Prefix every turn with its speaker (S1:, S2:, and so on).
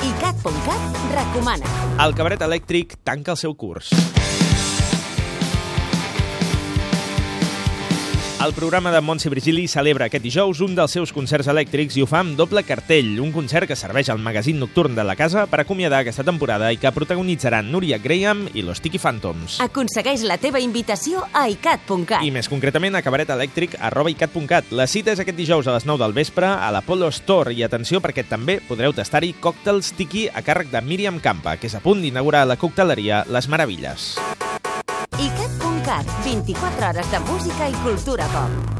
S1: ICAT.cat recomana.
S2: El cabaret elèctric tanca el seu curs. El programa de Montse Virgili celebra aquest dijous un dels seus concerts elèctrics i ho fa amb doble cartell, un concert que serveix al magazín nocturn de la casa per acomiadar aquesta temporada i que protagonitzaran Núria Graham i los Tiki Phantoms.
S1: Aconsegueix la teva invitació a ICAT.cat.
S2: I més concretament a cabaretelèctric arroba icat.cat. La cita és aquest dijous a les 9 del vespre a l'Apollo Store i atenció perquè també podreu tastar-hi còctels tiki a càrrec de Míriam Campa, que és a punt d'inaugurar la cocteleria Les Meravilles.
S1: ICAT.cat, 24 hores de música i cultura pop.